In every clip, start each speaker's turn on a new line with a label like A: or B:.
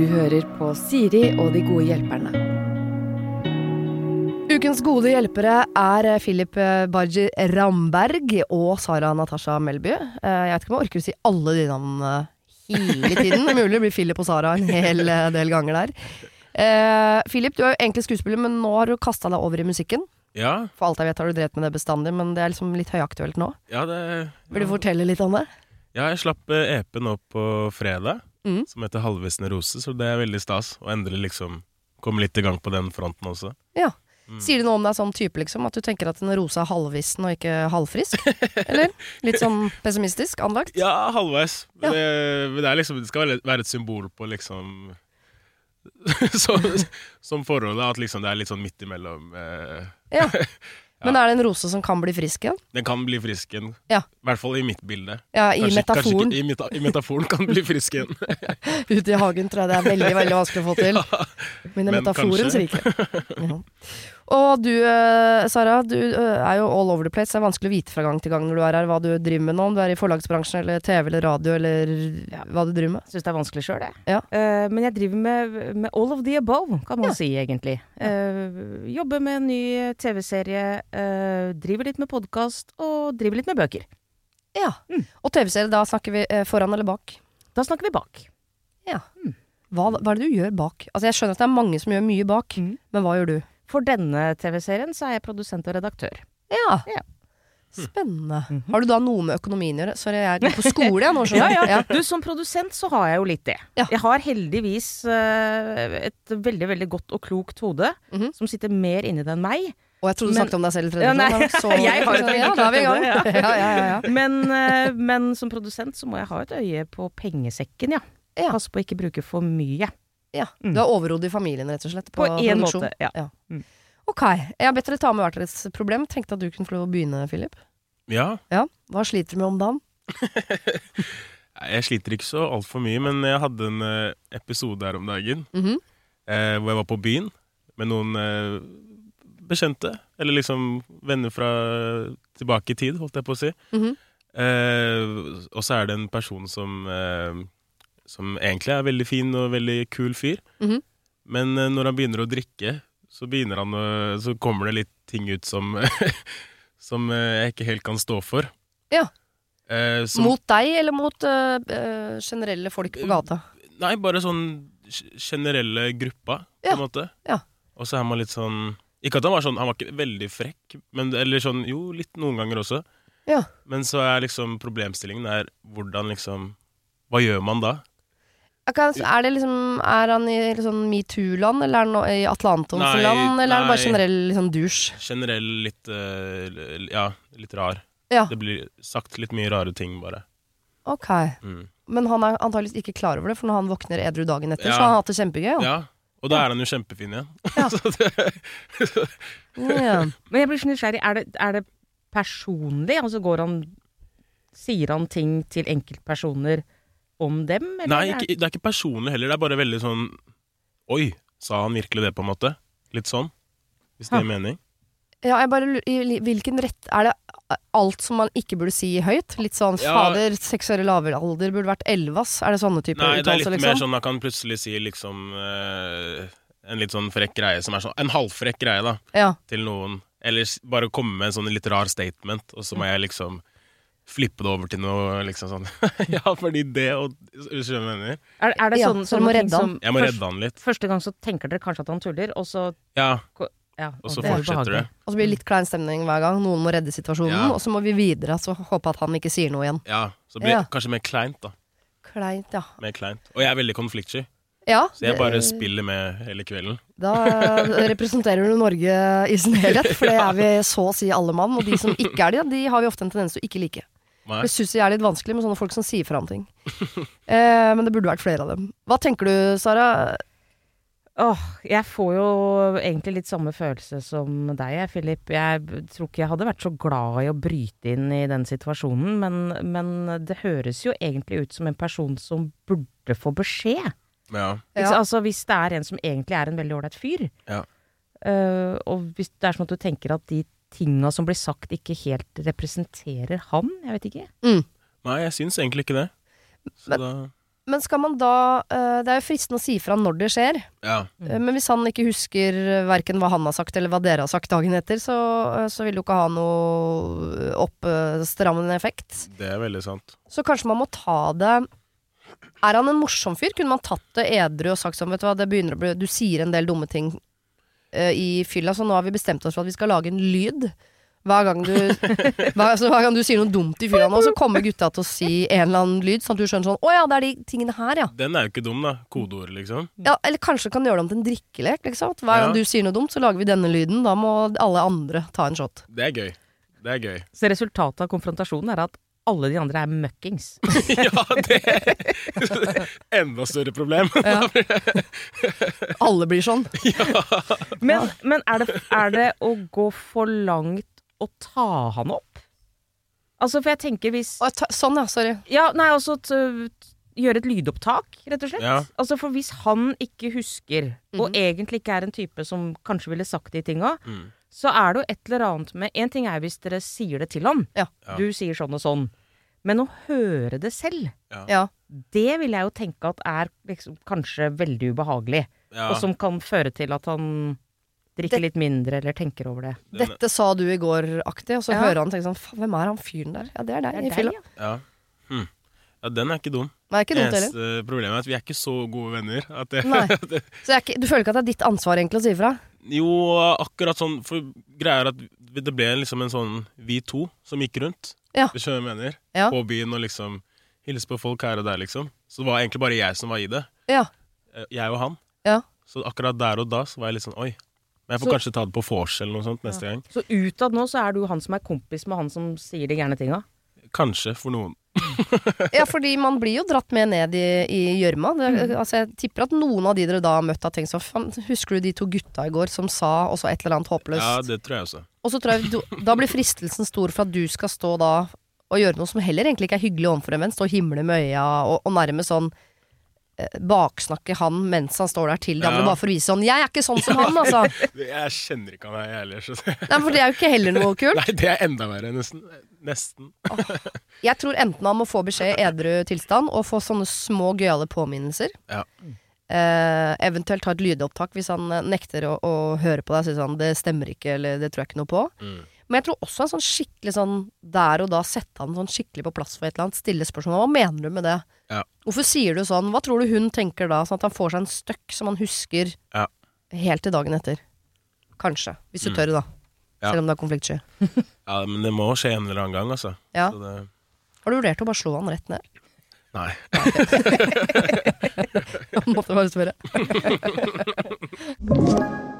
A: Du hører på Siri og de gode hjelperne. Ukens gode hjelpere er Philip Barji Ramberg og Sara Natasha Melby. Eh, Jeg vet ikke om jeg orker å si alle de navnene hele tiden. Det er mulig det blir Philip og Sara en hel eh, del ganger der. Eh, Philip, du er jo egentlig skuespiller, men nå har du kasta deg over i musikken.
B: Ja,
A: For alt jeg vet har du drevet med det bestandig, men det er liksom litt høyaktuelt nå.
B: ja, det,
A: Vil du fortelle litt om det?
B: ja jeg slapp eh, EP nå på fredag,
A: Mhm.
B: som heter 'Halvvisne rose', så det er veldig stas å endelig liksom komme litt i gang på den fronten også.
A: Ja.
B: Mm.
A: Sier det noe om deg sånn type, liksom? At du tenker at en rose er halvvissen og ikke halvfrisk? Eller? Litt sånn pessimistisk anlagt?
B: Ja, halvveis.
A: Ja.
B: Det, det, er liksom, det skal være- et symbol på liksom som, som forholdet, at liksom det er litt sånn midt imellom. Eh,
A: Ja. Men er det en rose som kan bli frisk igjen?
B: den kan bli frisk igjen.
A: Ja.
B: I hvert fall i mitt bilde.
A: Ja, i
B: Kanskje-
A: metaforen.
B: Kanskje i, meta, I metaforen kan den bli frisk igjen.
A: Ute i hagen tror jeg det er veldig veldig vanskelig å få til. Men i metaforens rike. Ja. Og du, eh, Sara, du eh, er jo all over the place. Det er vanskelig å vite fra gang til gang når du er her hva du driver med nå. Om du er i forlagsbransjen eller TV eller radio eller hva du driver med.
C: Syns det er vanskelig sjøl, jeg.
A: Ja.
C: Uh, men jeg driver med, med all of the above, kan man
A: Ja.
C: si, egentlig. Uh, jobber med en ny TV-serie, uh, driver litt med podkast og driver litt med bøker.
A: Ja.
C: Mm.
A: Og TV-serie, da snakker vi foran eller bak?
C: Da snakker vi bak.
A: Hva, hva er det du gjør bak? Altså Jeg skjønner at det er mange som gjør mye bak,
C: Mm.
A: men hva gjør du?
C: For denne TV-serien så er jeg produsent og redaktør.
A: Ja.
C: Ja.
A: Spennende.
C: Mhm.
A: Har du da noe med økonomien å gjøre? Sorry, jeg går på skole jeg nå,
C: Ja,
A: ja.
C: ja.
A: du.
C: Som produsent så har jeg jo litt det.
A: Ja.
C: Jeg har heldigvis uh, et veldig, veldig godt og klokt hode,
A: Mhm.
C: som sitter mer inni det enn meg.
A: Og jeg trodde du
C: Men-
A: snakket om deg selv i tredje person. Er.
C: Men, eh, men som produsent så må jeg ha et øye på pengesekken, ja.
A: Ja.
C: Passe på å ikke bruke for mye.
A: Ja.
C: Mm.
A: Du er overhodet i familien, rett og slett. På,
C: På en
A: produksjon.
C: måte, ja. Mm.
A: Ok. Jeg har bedt dere ta med hvert deres problem. Tenkte at du kunne få lov å begynne, Philip.
B: Ja,
A: Ja. Hva sliter du med om dagen?
B: jeg sliter ikke så altfor mye, men jeg hadde en eh, episode her om dagen
A: Mhm.
B: eh, hvor jeg var på byen med noen eh, bekjente. Eller liksom venner fra tilbake i tid, holdt jeg på å si.
A: Mhm.
B: Eh, og så er det en person som eh, Som egentlig er veldig fin og veldig kul fyr.
A: Mhm.
B: Men eh, når han begynner å drikke, så begynner han å Så kommer det litt ting ut som Som eh, jeg ikke helt kan stå for.
A: Ja.
B: Eh, som-
A: Mot deg, eller mot uh, generelle folk på gata?
B: Nei, bare sånn generelle gruppa, på
A: Ja,
B: en måte.
A: ja.
B: Og så er man litt sånn Ikke at han var sånn Han var ikke veldig frekk, men Eller sånn Jo, litt noen ganger også.
A: Ja.
B: Men så er liksom problemstillingen er hvordan liksom Hva gjør man da?
A: Er, det liksom, er han i liksom metoo-land, eller er han i Atlantomsland,
B: Nei,
A: eller er han bare generell liksom dusj?
B: Generell litt uh, Ja, litt rar.
A: Ja.
B: Det blir sagt litt mye rare ting, bare.
A: Ok.
B: Mm.
A: Men han er antakeligvis ikke klar over det, for når han våkner edru dagen etter,
B: Ja.
A: så har han hatt det kjempegøy.
B: Ja. Og da er han jo kjempefin igjen.
A: Ja. Ja.
C: Men jeg blir så nysgjerrig. Er det, er det personlig? Altså går han Sier han ting til enkeltpersoner om dem? eller
B: nei, ikke, det er ikke personlig heller. Det er bare veldig sånn Oi, sa han virkelig det, på en måte? Litt sånn. Hvis det gir mening.
A: Ja, jeg bare lurer, i hvilken rett Er det alt som man ikke burde si høyt? Litt sånn
B: Ja.
A: fader, seks år i lavere alder burde vært elleve, ass. Er det sånne typer
B: Nei, det er litt
A: liksom?
B: mer
A: liksom?
B: sånn man kan plutselig si liksom eh, En litt sånn frekk greie som er sånn En halvfrekk greie, da,
A: Ja.
B: til noen. Eller bare komme med en sånn litt rar statement, og så må jeg liksom flippe det over til noe liksom sånn Ja, fordi det og Skjønner du hva jeg mener?
C: Er, er det
A: Ja,
C: sånn,
A: så du må redde han.
C: som
B: Jeg må
C: først-
B: redde han litt.
C: Første gang så tenker dere kanskje at han tuller, og så
B: Ja,
C: ja,
B: og så
C: det er
B: fortsetter det.
A: Og så blir det litt klein stemning hver gang. Noen må redde situasjonen,
B: Ja.
A: og så må vi videre. Så håpe at han ikke sier noe igjen.
B: Ja, så blir det
A: Ja.
B: kanskje mer kleint, da.
A: Kleint, ja.
B: Mer kleint. Og jeg er veldig konfliktsky,
A: Ja,
B: så jeg
A: det-
B: bare spiller med hele kvelden.
A: Da representerer du Norge i sin helhet, for det er vi så å si alle mann. Og de som ikke er det, de har vi ofte en tendens til å ikke like.
B: Nei.
A: Jeg syns det er litt vanskelig med sånne folk som sier fra om ting. Eh, men det burde vært flere av dem. Hva tenker du, Sara?
C: Åh, jeg får jo egentlig litt samme følelse som deg, Philip. Jeg tror ikke jeg hadde vært så glad i å bryte inn i den situasjonen, men, men det høres jo egentlig ut som en person som burde få beskjed.
B: Ja.
C: Ikke Altså hvis det er en som egentlig er en veldig ålreit fyr,
B: Ja.
C: uh, og hvis det er sånn at du tenker at de tinga som blir sagt ikke helt representerer han, jeg vet ikke.
B: Nei, jeg syns egentlig ikke det. Så
A: Men-
B: da
A: Men skal man da eh, Det er jo fristende å si fra når det skjer.
B: Ja.
A: Eh, Men hvis han ikke husker uh, verken hva han har sagt eller hva dere har sagt dagen etter, så, eh, så vil det jo ikke ha noe oppstrammende effekt.
B: Det er veldig sant.
A: Så kanskje man må ta det Er han en morsom fyr? Kunne man tatt det edru og sagt sånn, vet du hva, det begynner å bli Du sier en del dumme ting eh, i fylla, så nå har vi bestemt oss for at vi skal lage en lyd. Hver gang du, hver, altså, hver gang du sier noe dumt i fylla nå, så kommer gutta til å si en eller annen lyd, sånn at du skjønner sånn Å ja, det er de tingene her, ja.
B: Den er jo ikke dum, da. Kodeord, liksom.
A: Ja, eller kanskje kan gjøre det om til en drikkelek. Liksom. At Hver gang du sier noe dumt, så lager vi denne lyden. Da må alle andre ta en shot.
B: Det er gøy. Det er gøy.
C: Så resultatet av konfrontasjonen er at alle de andre er møkkings.
B: ja, det er enda større problem.
A: Alle blir sånn.
C: Men, men er, det, er det å gå for langt å ta han opp? Altså, for jeg tenker hvis
A: Å, ta, sånn, ja. Sorry.
C: Ja, nei, altså t- gjøre et lydopptak, rett og slett.
B: Ja.
C: Altså, for hvis han ikke husker, og
A: Mhm.
C: egentlig ikke er en type som kanskje ville sagt de tinga,
B: Mm.
C: Så er det jo et eller annet med En ting er hvis dere sier det til ham.
A: Ja.
C: Du sier sånn og sånn. Men å høre det selv,
A: Ja.
C: det vil jeg jo tenke at er liksom kanskje veldig ubehagelig.
B: Ja.
C: Og som kan føre til at han drikker
A: Det-
C: litt mindre eller tenker over det.
A: Dette sa du i går-aktig, og så
C: Ja.
A: hører han tenke sånn Faen, hvem er han fyren der? Ja, det er deg
C: Det
A: i
C: er
A: fylla.
C: deg, ja.
B: ja. Hm. ja, den er ikke dum.
A: Det ikke dumt.
B: Eneste problemet er at vi er ikke så gode venner. At det,
A: Nei. Så er ikke, du føler ikke at det er ditt ansvar egentlig å si ifra?
B: Jo, akkurat sånn For greia er at det ble liksom en sånn vi to som gikk rundt.
A: Ja.
B: Du skjønner hva jeg mener?
A: Ja.
B: På byen og liksom hilse på folk her og der, liksom. Så det var egentlig bare jeg som var i det.
A: Ja.
B: Eh, Jeg og han.
A: Ja.
B: Så akkurat der og da så var jeg litt sånn oi. Men jeg får
C: Så-
B: kanskje ta det på vors eller noe sånt neste gang.
C: Så utad nå så er du han som er kompis med han som sier de gærne tinga.
B: Kanskje for noen.
A: Ja, fordi man blir jo dratt med ned i i gjørma. Det- Altså, jeg tipper at noen av de dere da har møtt, har tenkt sånn husker du de to gutta i går som sa og så et eller annet håpløst?
B: Ja, det tror jeg også.
A: Og så tror jeg du, da blir fristelsen stor for at du skal stå da og gjøre noe som heller egentlig ikke er hyggelig overfor en venn. Stå og himle med øya og, og nærmest sånn baksnakke han mens han står der til de andre,
B: Ja.
A: bare for å vise sånn 'Jeg er ikke sånn som han', altså.
B: Jeg kjenner ikke han her, jeg heller.
A: Nei, for det er jo ikke heller noe kult.
B: Nei, det er enda verre, nesten. Nesten.
A: Jeg tror enten han må få beskjed i edru tilstand og få sånne små gøyale påminnelser.
B: Ja.
A: Eh, eventuelt ta et lydopptak hvis han eh, nekter å, å høre på deg og sier sånn 'det stemmer ikke', eller 'det tror jeg ikke noe på'.
B: Mm.
A: Men jeg tror også en sånn skikkelig sånn der og da sette han sånn skikkelig på plass for et eller annet. Stille spørsmål. Hva mener du med det?
B: Ja.
A: Hvorfor sier du sånn? Hva tror du hun tenker da? Sånn at han får seg en støkk som han husker
B: Ja.
A: helt til dagen etter. Kanskje. Hvis du
B: Mm.
A: tør, da.
B: Ja.
A: Selv om det er konfliktsky.
B: Ja, men det må skje en eller annen gang, altså.
A: Ja.
B: Så det,
A: Har du vurdert å bare slå han rett ned?
B: nei.
A: Han måtte bare spørre.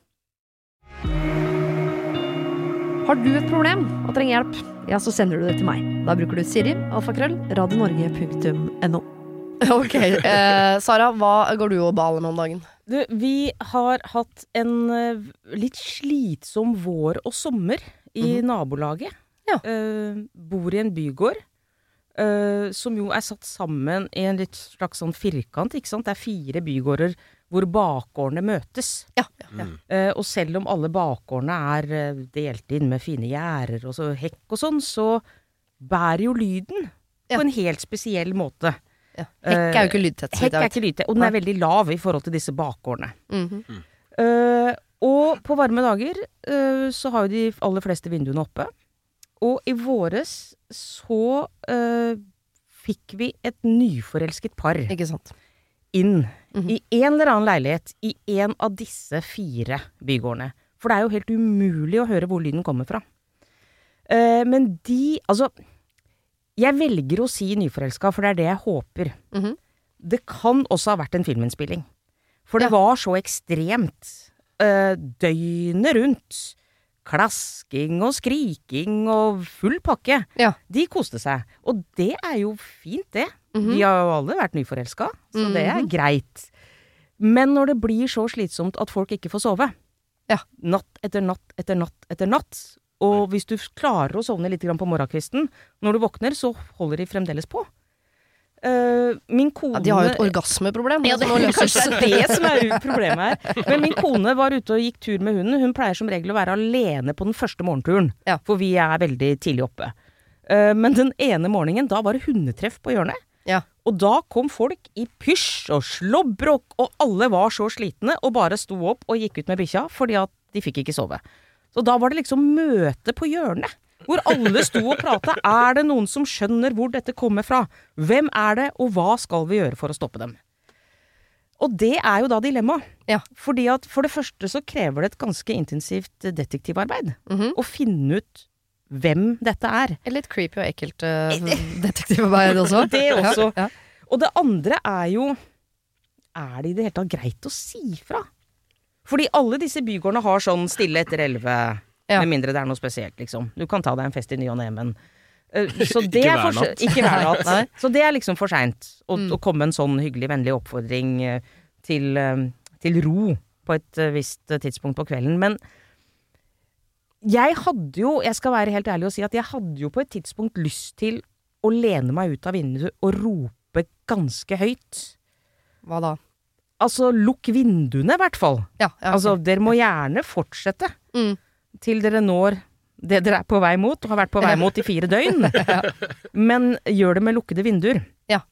A: Har du et problem og trenger hjelp, ja, så sender du det til meg. Da bruker du Siri, alfakrøll, radionorge.no. Ok, eh, Sara, hva går du og baler med om dagen?
C: Du, vi har hatt en eh, litt slitsom vår og sommer i nabolaget.
A: Ja.
C: Eh, bor i en bygård. eh, som jo er satt sammen i en litt slags sånn firkant, ikke sant. Det er fire bygårder hvor bakgårdene møtes.
A: Ja.
C: Eh, og selv om alle bakgårdene er eh, delt inn med fine gjerder og så hekk og sånn, så bærer jo lyden
A: Ja.
C: på en helt spesiell måte.
A: ja. Hekk er jo ikke lydtett.
C: Hekk er ikke lydtett, og den er veldig lav i forhold til disse bakgårdene.
A: Mm
C: -hmm. uh, og på varme dager eh, så har jo de aller fleste vinduene oppe. Og i våres så eh, fikk vi et nyforelsket par
A: Ikke sant.
C: Inn
A: Mhm.
C: i en eller annen leilighet i en av disse fire bygårdene. For det er jo helt umulig å høre hvor lyden kommer fra. Uh, men de Altså, jeg velger å si nyforelska, for det er det jeg håper.
A: Mhm.
C: Det kan også ha vært en filminnspilling. For det
A: Ja.
C: var så ekstremt. Uh, døgnet rundt. Klasking og skriking og full pakke.
A: Ja.
C: De koste seg. Og det er jo fint, det.
A: Mhm.
C: Vi har jo alle vært nyforelska, så det er
A: Mhm.
C: greit. Men når det blir så slitsomt at folk ikke får sove,
A: Ja.
C: natt etter natt etter natt etter natt, og hvis du klarer å sovne litt på morgenkvisten, når du våkner, så holder de fremdeles på. Uh, min kone
A: Ja, de har jo et orgasmeproblem.
C: ja, det,
A: er må
C: kanskje det er som er problemet her. Men min kone var ute og gikk tur med hunden. Hun pleier som regel å være alene på den første morgenturen,
A: Ja.
C: for vi er veldig tidlig oppe. Uh, Men den ene morgenen, da var det hundetreff på hjørnet.
A: Ja.
C: Og da kom folk i pysj og slåbrok, og alle var så slitne og bare sto opp og gikk ut med bikkja fordi at de fikk ikke sove. Så da var det liksom møte på hjørnet. Hvor alle sto og prata. Er det noen som skjønner hvor dette kommer fra? Hvem er det, og hva skal vi gjøre for å stoppe dem? Og det er jo da dilemmaet.
A: Ja.
C: Fordi at for det første så krever det et ganske intensivt detektivarbeid.
A: Mhm.
C: Å finne ut hvem dette er.
A: Litt creepy og ekkelt uh, detektivarbeid også.
C: Det også.
A: Ja, ja.
C: Og det andre er jo Er det i det hele tatt greit å si fra? Fordi alle disse bygårdene har sånn stille etter elleve,
A: Ja.
C: med mindre det er noe spesielt, liksom. Du kan ta deg en fest i ny og ne, men uh, så det
B: Ikke
C: er
B: hver
C: se- Ikke hver natt. Så det er liksom for seint å,
A: Mm.
C: å komme en sånn hyggelig, vennlig oppfordring uh, til, eh, til ro på et eh, visst eh, tidspunkt på kvelden. Men jeg hadde jo, jeg skal være helt ærlig og si at jeg hadde jo på et tidspunkt lyst til å lene meg ut av vinduet og rope ganske høyt.
A: Hva da?
C: Altså, lukk vinduene, i hvert fall.
A: Ja, ja,
C: Altså,
A: ok.
C: dere må gjerne fortsette
A: mm.
C: til dere når det dere er på vei mot, og har vært på vei mot i fire døgn. Men gjør det med lukkede vinduer. Ja.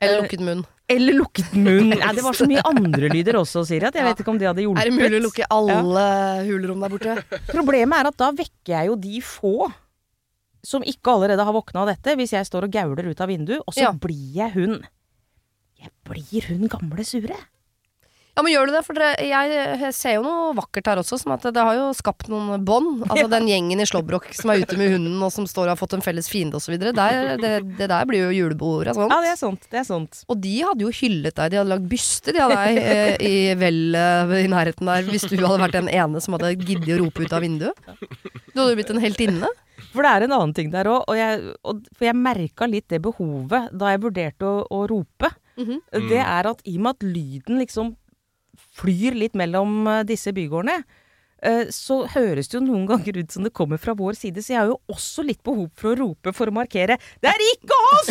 A: Eller lukket munn.
C: Eller lukket munn. Nei, det var så mye andre lyder også, Siri, at jeg
A: Ja.
C: vet ikke om det hadde hjulpet.
A: Er det mulig å lukke alle hulrom der borte?
C: Problemet er at da vekker jeg jo de få som ikke allerede har våkna av dette, hvis jeg står og gauler ut av vinduet, og så
A: Ja.
C: blir jeg hun. Jeg blir hun gamle sure.
A: Ja, men gjør du det? For dere, jeg ser jo noe vakkert her også, som at det har jo skapt noen bånd. Altså den gjengen i Slåbrok som er ute med hunden og som står og har fått en felles fiende osv. Det, det der blir jo julebord og sånt.
C: Ja, det er sant. Det er sant.
A: Og de hadde jo hyllet deg, de hadde lagd byste de av deg eh, i vellet i nærheten der, hvis du hadde vært den ene som hadde giddet å rope ut av vinduet. Du hadde jo blitt en heltinne.
C: For det er en annen ting der òg, og jeg, og, for jeg merka litt det behovet da jeg vurderte å, å rope.
A: Mhm.
C: Det er at i og med at lyden liksom flyr litt mellom eh, disse bygårdene, eh, så høres det jo noen ganger ut som det kommer fra vår side, så jeg har jo også litt behov for å rope for å markere 'Det er ikke oss!'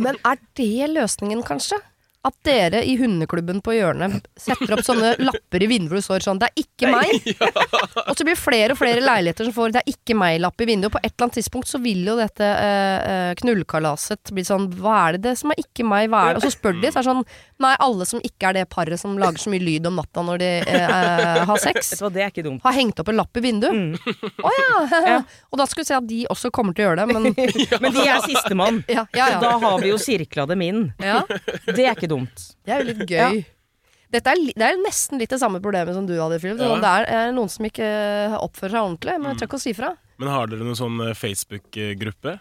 A: Men er det løsningen, kanskje? At dere i hundeklubben på hjørnet setter opp sånne lapper i vinduet hvor det står sånn 'Det er ikke meg'. Og så blir det flere og flere leiligheter som får 'Det er ikke meg'-lapp i vinduet. På et eller annet tidspunkt så vil jo dette eh, eh, knullkalaset bli sånn 'Hva er det det som er ikke meg', hva er det? Og så spør de, så er det sånn Nei, alle som ikke er det paret som lager så mye lyd om natta når de eh, eh, har sex,
C: Vet det er ikke dumt.
A: har hengt opp en lapp i vinduet.
C: Mm.
A: oh, ja. Og da skulle vi se at de også kommer til å gjøre det, men
C: Men de er sistemann.
A: ja, ja, ja.
C: da har vi jo sirkla dem inn.
A: ja.
C: Det er ikke ikke dumt.
A: Det er jo litt gøy. Dette er, det er nesten litt det samme problemet som du hadde, Philip.
B: Ja.
A: Det er, er noen som ikke eh, oppfører seg ordentlig, men jeg tør ikke å si fra.
B: Men har dere noen sånn eh, Facebook-gruppe?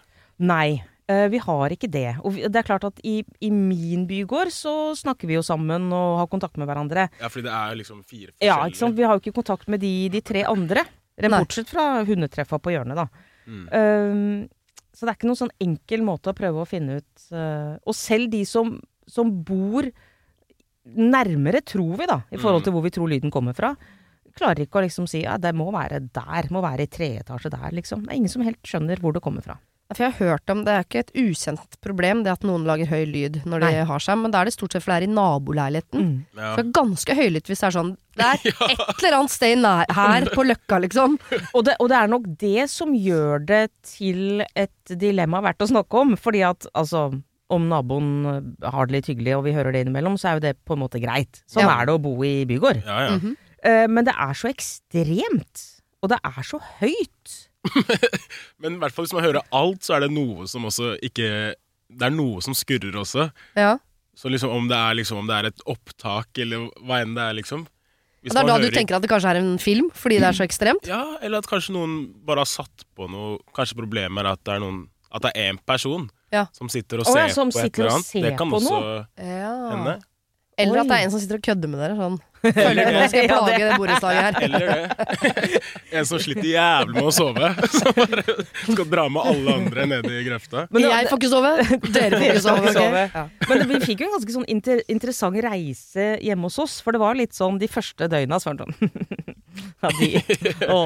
C: Nei, eh, vi har ikke det. Og det er klart at i, i min bygård så snakker vi jo sammen og har kontakt med hverandre.
B: Ja, fordi det er liksom fire forskjellige Ja,
C: ikke sant? Vi har jo ikke kontakt med de, de tre andre. Bortsett fra hundetreffa på hjørnet, da.
B: Mm.
C: Um, så det er ikke noen sånn enkel måte å prøve å finne ut uh, Og selv de som, som bor nærmere, tror vi, da, i forhold til hvor vi tror lyden kommer fra, klarer ikke å liksom si ja, det må være der, må være i tredje etasje der, liksom. Det er ingen som helt skjønner hvor det kommer fra.
A: For jeg har hørt om Det er ikke et ukjent problem det at noen lager høy lyd når de
C: Nei.
A: har seg, men da er det stort sett fordi det er i naboleiligheten.
C: Mm.
B: Ja.
A: Det er ganske høylytt hvis det er sånn Det er et eller annet sted nær, her på Løkka, liksom.
C: Og det, og det er nok det som gjør det til et dilemma verdt å snakke om. Fordi at altså om naboen har det litt hyggelig og vi hører det innimellom, så er jo det på en måte greit. Sånn
A: Ja.
C: er det å bo i bygård.
B: Ja, ja.
A: Mhm.
C: Eh, men det er så ekstremt. Og det er så høyt.
B: Men i hvert fall hvis man hører alt, så er det noe som også ikke Det er noe som skurrer også.
A: Ja.
B: Så liksom om det er, liksom, om det er et opptak, eller hva enn det er, liksom. Hvis
A: det er
B: man
A: da du tenker at det kanskje er en film, fordi det er så ekstremt?
B: Ja, eller at kanskje noen bare har satt på noe Kanskje problemet er at det er noen At det er én person
A: Ja.
B: som sitter og ser
C: ja,
B: på et eller annet. det kan også.
A: Ja.
B: hende.
A: Eller at det er en som sitter og kødder med dere. Sånn.
B: Det.
A: nå skal jeg plage
C: det-
A: borettslaget her.
B: Eller det. En som sliter jævlig med å sove. Som bare skal dra med alle andre ned i grøfta.
C: Men det-
A: jeg får ikke sove, dere får ikke sove.
C: Okay?
A: Ja.
C: Men vi fikk jo en ganske sånn inter interessant reise hjemme hos oss. For det var litt sånn de første døgna så var det sånn Ja, de Å,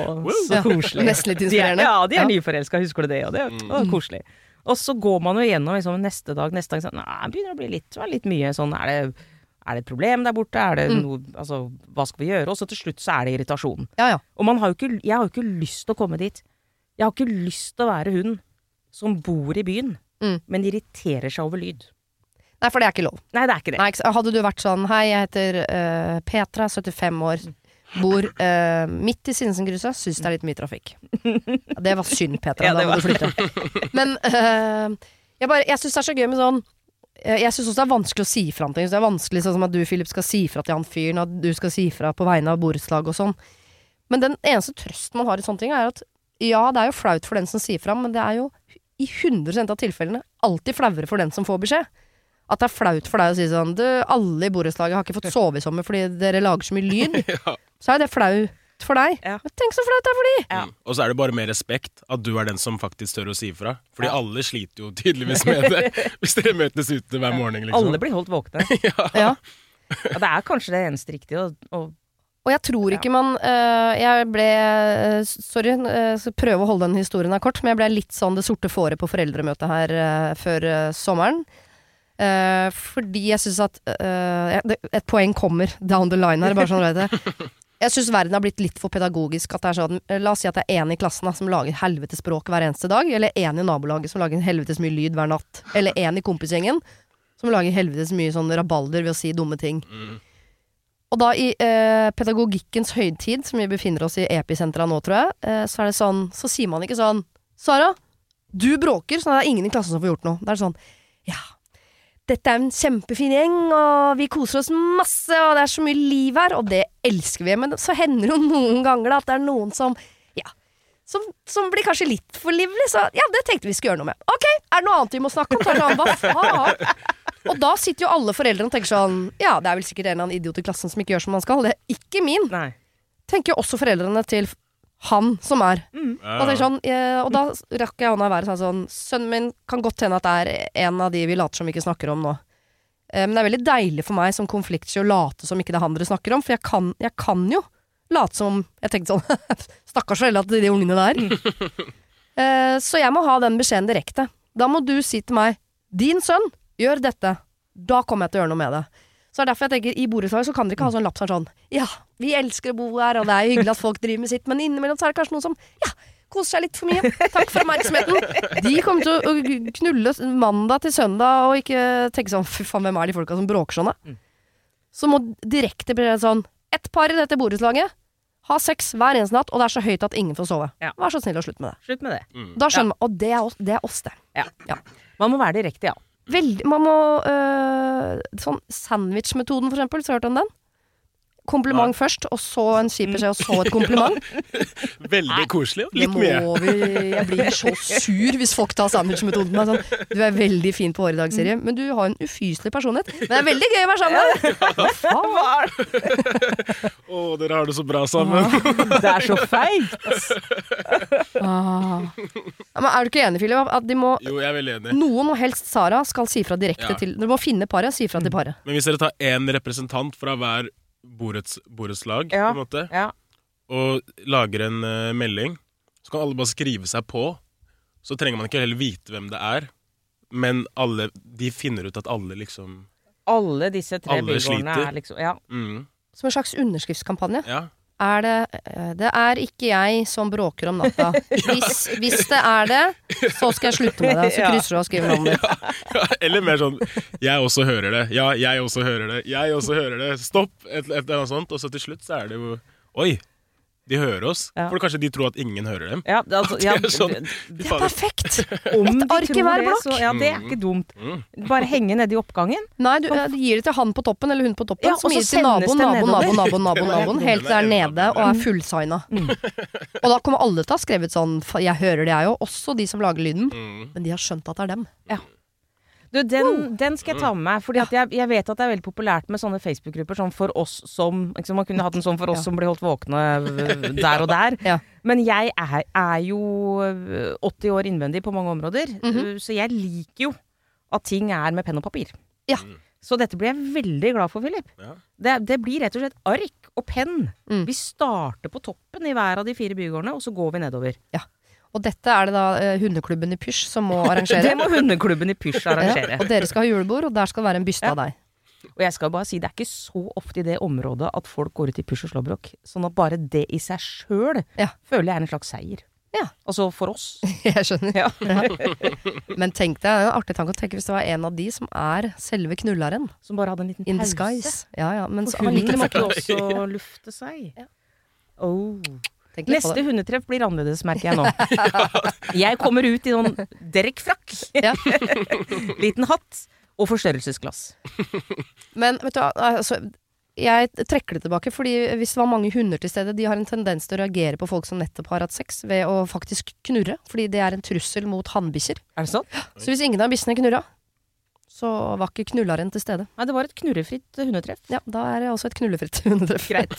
C: så
A: Ja,
C: koselig.
A: nesten litt
C: De er,
A: inspirerende.
C: ja, de er
A: Ja.
C: nyforelska, husker du det? Og det er å, koselig. Og så går man jo gjennom liksom, neste dag, neste dag sånn Nei, det begynner å bli litt, litt mye sånn Er det, er det et problem der borte? Er det noe Altså, hva skal vi gjøre? Og så til slutt så er det irritasjon.
A: Ja, ja.
C: Og man har jo ikke, jeg har jo ikke lyst til å komme dit. Jeg har ikke lyst til å være hun som bor i byen,
A: Mm.
C: men irriterer seg over lyd.
A: Nei, for det er ikke lov.
C: Nei, det er ikke det.
A: Nei, hadde du vært sånn Hei, jeg heter uh, Petra, 75 år, bor eh, midt i Sinsenkrysset, syns det er litt mye trafikk. Det var synd, Petra.
C: Ja,
A: da må du flytte. Men eh, jeg, bare, jeg syns det er så gøy med sånn eh, jeg syns også det er vanskelig å si fra om ting. Det er vanskelig sånn som at du, Philip, skal si fra til han fyren, at du skal si fra på vegne av borettslaget og sånn. Men den eneste trøsten man har i sånne ting, er at ja, det er jo flaut for den som sier fra, men det er jo i 100% av tilfellene alltid flauere for den som får beskjed. At det er flaut for deg å si sånn Du, alle i borettslaget har ikke fått sove i sommer fordi dere lager så mye lyd.
B: Ja.
A: Så er det flaut for deg.
C: Ja.
A: Tenk så flaut det er for de!
C: Ja.
B: Mm. Og så er det bare med respekt at du er den som faktisk tør å si ifra. Fordi alle sliter jo tydeligvis med det hvis dere møtes ute hver morgen. Liksom.
C: Alle blir holdt våkne.
A: Ja.
C: Ja, det er kanskje det eneste riktige. å- å-
A: Og jeg tror ikke man øh, Jeg ble øh, Sorry, jeg skal prøve å holde den historien her kort, men jeg ble litt sånn det sorte fåret på foreldremøtet her øh, før øh, sommeren. Eh, fordi jeg syns at øh, Et poeng kommer down the line her, bare sånn vet det. Jeg syns verden har blitt litt for pedagogisk. At det er sånn, eh, la oss si at det er en i klassen da, som lager helvetes språk hver eneste dag. Eller en i nabolaget som lager helvetes mye lyd hver natt. Eller en i kompisgjengen som lager helvetes mye sånn rabalder ved å si dumme ting.
B: Mm.
A: Og da i eh, pedagogikkens høytid, som vi befinner oss i episenteret nå, tror jeg, eh, så er det sånn Så sier man ikke sånn Sara, du bråker, så det er ingen i klassen som får gjort noe. Det er sånn Ja, dette er en kjempefin gjeng, og vi koser oss masse, og det er så mye liv her, og det elsker vi. Men så hender det jo noen ganger da at det er noen som Ja, som, som blir kanskje litt for livlig, så ja, det tenkte vi skulle gjøre noe med. Ok, er det noe annet vi må snakke om? Sånn, hva faen? Og da sitter jo alle foreldrene og tenker sånn Ja, det er vel sikkert en eller annen idiot i klassen som ikke gjør som han skal. Det er ikke min.
C: Nei.
A: Tenker jo også foreldrene til han som er.
B: Ja,
A: Og, sånn, eh, og da rakk jeg hånda i været og sa sånn Sønnen min kan godt hende at det er en av de vi later som vi ikke snakker om nå. Eh, men det er veldig deilig for meg som konfliktsky å late som ikke det er han dere snakker om, for jeg kan, jeg kan jo late som Jeg tenkte sånn Stakkars foreldre til de ungene der. Eh, så jeg må ha den beskjeden direkte. Da må du si til meg Din sønn gjør dette. Da kommer jeg til å gjøre noe med det. Så det er derfor jeg tenker I borettslag så kan dere ikke ha sånn lapp som er sånn Ja, vi elsker å bo her, og det er hyggelig at folk driver med sitt, men innimellom så er det kanskje noen som Ja, koser seg litt for mye. Takk for oppmerksomheten. De kommer til å knulle mandag til søndag og ikke tenke sånn Fy faen, hvem er de folka som bråker sånn, da? Så må direkte bli sånn Ett par i dette borettslaget ha sex hver eneste natt, og det er så høyt at ingen får sove.
C: Ja.
A: Vær så snill og slutt med det.
C: Slutt med det.
B: Mm.
A: Da skjønner man Og det er oss, det. Er oss, det.
C: Man må være direkte, ja.
A: Veldig Man må øh, Sånn sandwich-metoden, for eksempel. Så har du om den? Kompliment først, og så en kjip beskjed, og så et kompliment.
B: Veldig koselig. og Litt
A: må
B: mye.
A: vi Jeg blir så sur hvis folk tar sandwichmetoden. Sånn, du er veldig fin på håret i dag, Siri, men du har en ufyselig personlighet. Men det er veldig gøy å være sammen med deg! Hva faen?
B: Å, dere har det så bra sammen.
C: Det er så feigt!
A: Ah. Men er du ikke enig, Philip? At de må
B: Jo, jeg er veldig enig.
A: Noen, og helst Sara, skal si fra direkte
B: Ja.
A: til Dere må finne paret, si fra til paret.
B: Men hvis dere tar én representant fra hver borets, borettslag,
C: Ja.
B: på en måte,
C: Ja.
B: og lager en uh, melding, så kan alle bare skrive seg på. Så trenger man ikke heller vite hvem det er, men alle, de finner ut at alle liksom
C: Alle disse tre bygårdene er liksom Ja.
B: mm,
A: Som en slags underskriftskampanje.
B: Ja.
A: Er det eh, Det er ikke jeg som bråker om natta. Hvis, hvis det er det, så skal jeg slutte med det. Så krysser du og skriver navnet ditt.
B: Ja, Eller mer sånn 'Jeg også hører det'. Ja, jeg også hører det. Jeg også hører det. Stopp! Et, et eller annet sånt. Og så til slutt så er det jo Oi! De hører oss.
C: Ja.
B: For kanskje de tror at ingen hører dem.
C: Ja, det, altså, ja,
B: Det er sånn,
A: Det er perfekt!
C: om de
A: ark i
C: tror
A: hver
C: det, så Ja, det er ikke dumt.
B: Mm.
C: Bare henge nedi oppgangen.
A: Nei, du, eh, du gir det til han på toppen eller hun på toppen,
C: Ja,
A: som gir det til naboen, naboen, naboen, naboen, naboen, naboen, helt til det er nede og er fullsigna. Og da kommer alle til å ha skrevet sånn 'jeg hører det, jeg òg', også de som lager lyden.
B: Mm.
A: Men de har skjønt at det er dem.
C: Du, den, den skal jeg ta med meg. For jeg, jeg vet at det er veldig populært med sånne Facebook-grupper. Sånn for oss som liksom, Man kunne hatt en sånn for oss
A: Ja.
C: som blir holdt våkne øh, der og der.
A: Ja.
C: Men jeg er, er jo øh, 80 år innvendig på mange områder.
A: mm
C: -hmm. Så jeg liker jo at ting er med penn og papir.
A: Ja.
C: Så dette blir jeg veldig glad for, Philip.
B: Ja.
C: Det, det blir rett og slett ark og penn.
A: Mm.
C: Vi starter på toppen i hver av de fire bygårdene, og så går vi nedover.
A: Og dette er det da eh, hundeklubben i Pysj som må arrangere.
C: Det må hundeklubben i Pysj arrangere.
A: Ja, og dere skal ha julebord, og der skal det være en byste av deg.
C: Og jeg skal bare si, det er ikke så ofte i det området at folk går ut i pysj og slåbrok. Sånn at bare det i seg sjøl
A: Ja.
C: føler jeg er en slags seier.
A: Ja.
C: Altså for oss.
A: Jeg skjønner.
C: Ja.
A: Men tenk deg, det er en artig tanke å tenke hvis det var en av de som er selve knulleren.
C: Som bare hadde en liten
A: In
C: pause.
A: disguise. Ja, ja, men så
C: For hunden
A: allikevel
C: måtte jo også lufte seg.
A: Ja.
C: Oh. Neste hundetreff blir annerledes, merker jeg nå. Jeg kommer ut i noen Derek-frakk,
A: Ja.
C: liten hatt og forstørrelsesglass.
A: Men vet du, hva, altså, jeg trekker det tilbake, fordi hvis det var mange hunder til stede, de har en tendens til å reagere på folk som nettopp har hatt sex, ved å faktisk knurre. Fordi det er en trussel mot hannbikkjer.
C: Er det sånn?
A: Så hvis ingen av bikkjene knurra, så var ikke knulleren til stede.
C: Nei, det var et knurrefritt hundetreff.
A: Ja, da er det også et knullefritt hundetreff.
C: Greit.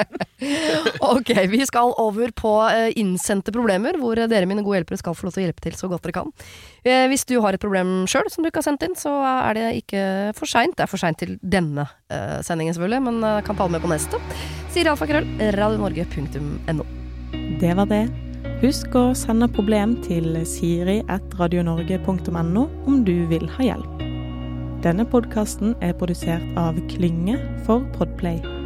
A: ok, vi skal over på eh, innsendte problemer, hvor eh, dere mine gode hjelpere skal få lov til å hjelpe til så godt dere kan. Eh, hvis du har et problem sjøl som du ikke har sendt inn, så er det ikke for seint. Det er for seint til denne eh, sendingen, selvfølgelig, men eh, kan ta det med på neste. Sier alfakrøll, radionorge.no.
D: Det var det. Husk å sende problem til siri.radionorge.no om du vil ha hjelp. Denne podkasten er produsert av Klynge for Podplay.